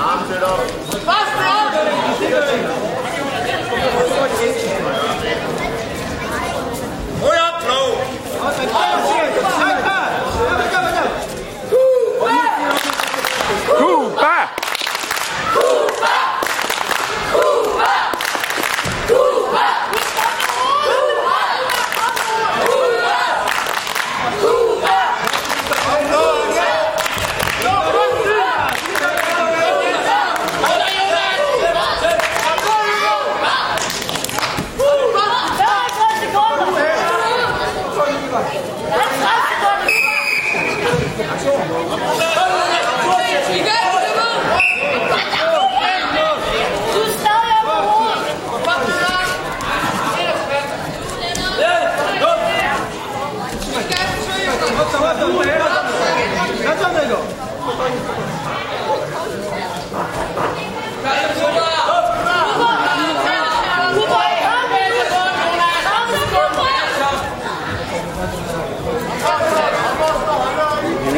Cuba! Han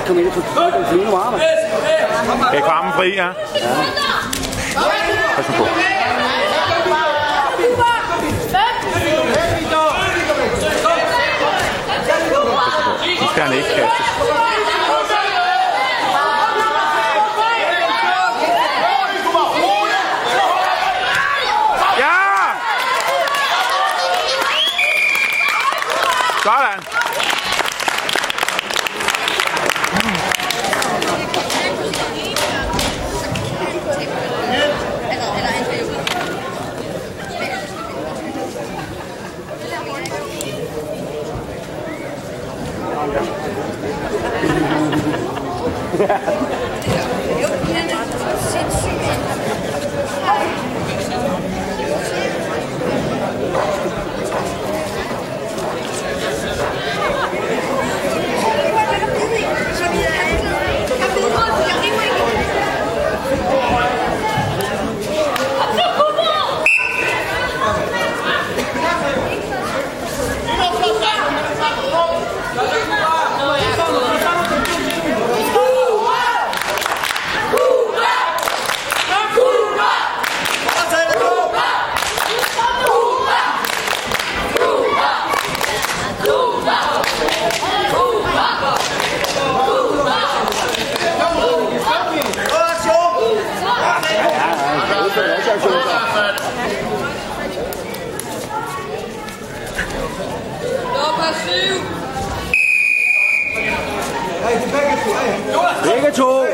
ikke komme ind og få den flyvende varme. Det er kvarmen fri, ja. ja. Pas nu på. Nu skal han ikke kastes. Ja! Sådan. Yeah. 这个球